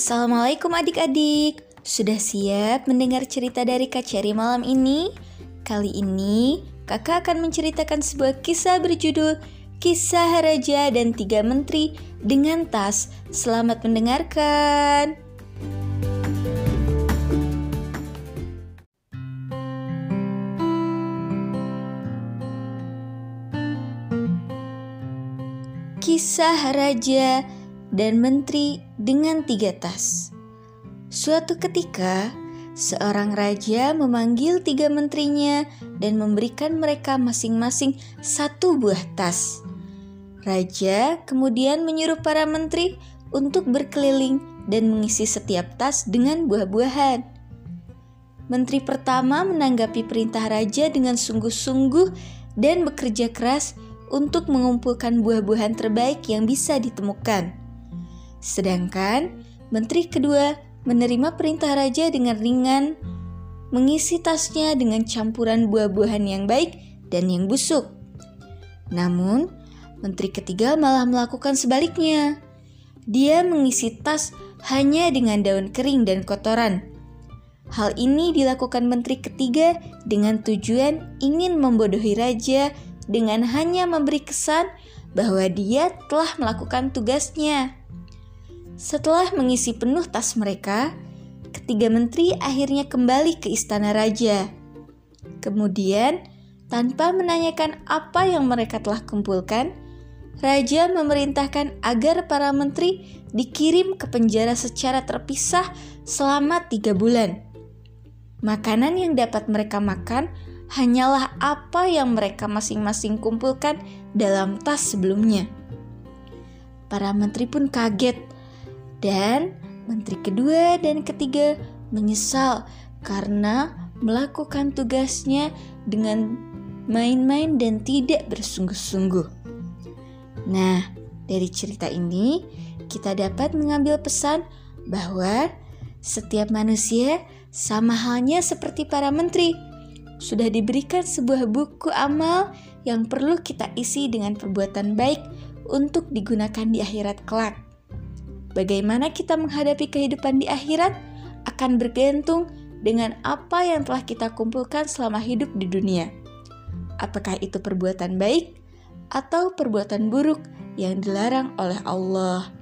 Assalamualaikum adik-adik. Sudah siap mendengar cerita dari Kak Cherry malam ini? Kali ini kakak akan menceritakan sebuah kisah berjudul Kisah Raja dan Tiga Menteri dengan Tas. Selamat mendengarkan. Kisah Raja dan menteri dengan tiga tas. Suatu ketika, seorang raja memanggil tiga menterinya dan memberikan mereka masing-masing satu buah tas. Raja kemudian menyuruh para menteri untuk berkeliling dan mengisi setiap tas dengan buah-buahan. Menteri pertama menanggapi perintah raja dengan sungguh-sungguh dan bekerja keras untuk mengumpulkan buah-buahan terbaik yang bisa ditemukan. Sedangkan menteri kedua menerima perintah raja dengan ringan, mengisi tasnya dengan campuran buah-buahan yang baik dan yang busuk. Namun, menteri ketiga malah melakukan sebaliknya. Dia mengisi tas hanya dengan daun kering dan kotoran. Hal ini dilakukan menteri ketiga dengan tujuan ingin membodohi raja dengan hanya memberi kesan bahwa dia telah melakukan tugasnya. Setelah mengisi penuh tas mereka, ketiga menteri akhirnya kembali ke istana raja. Kemudian, tanpa menanyakan apa yang mereka telah kumpulkan, raja memerintahkan agar para menteri dikirim ke penjara secara terpisah selama tiga bulan. Makanan yang dapat mereka makan hanyalah apa yang mereka masing-masing kumpulkan dalam tas sebelumnya. Para menteri pun kaget dan menteri kedua dan ketiga menyesal karena melakukan tugasnya dengan main-main dan tidak bersungguh-sungguh. Nah, dari cerita ini kita dapat mengambil pesan bahwa setiap manusia sama halnya seperti para menteri sudah diberikan sebuah buku amal yang perlu kita isi dengan perbuatan baik untuk digunakan di akhirat kelak. Bagaimana kita menghadapi kehidupan di akhirat akan bergantung dengan apa yang telah kita kumpulkan selama hidup di dunia. Apakah itu perbuatan baik atau perbuatan buruk yang dilarang oleh Allah?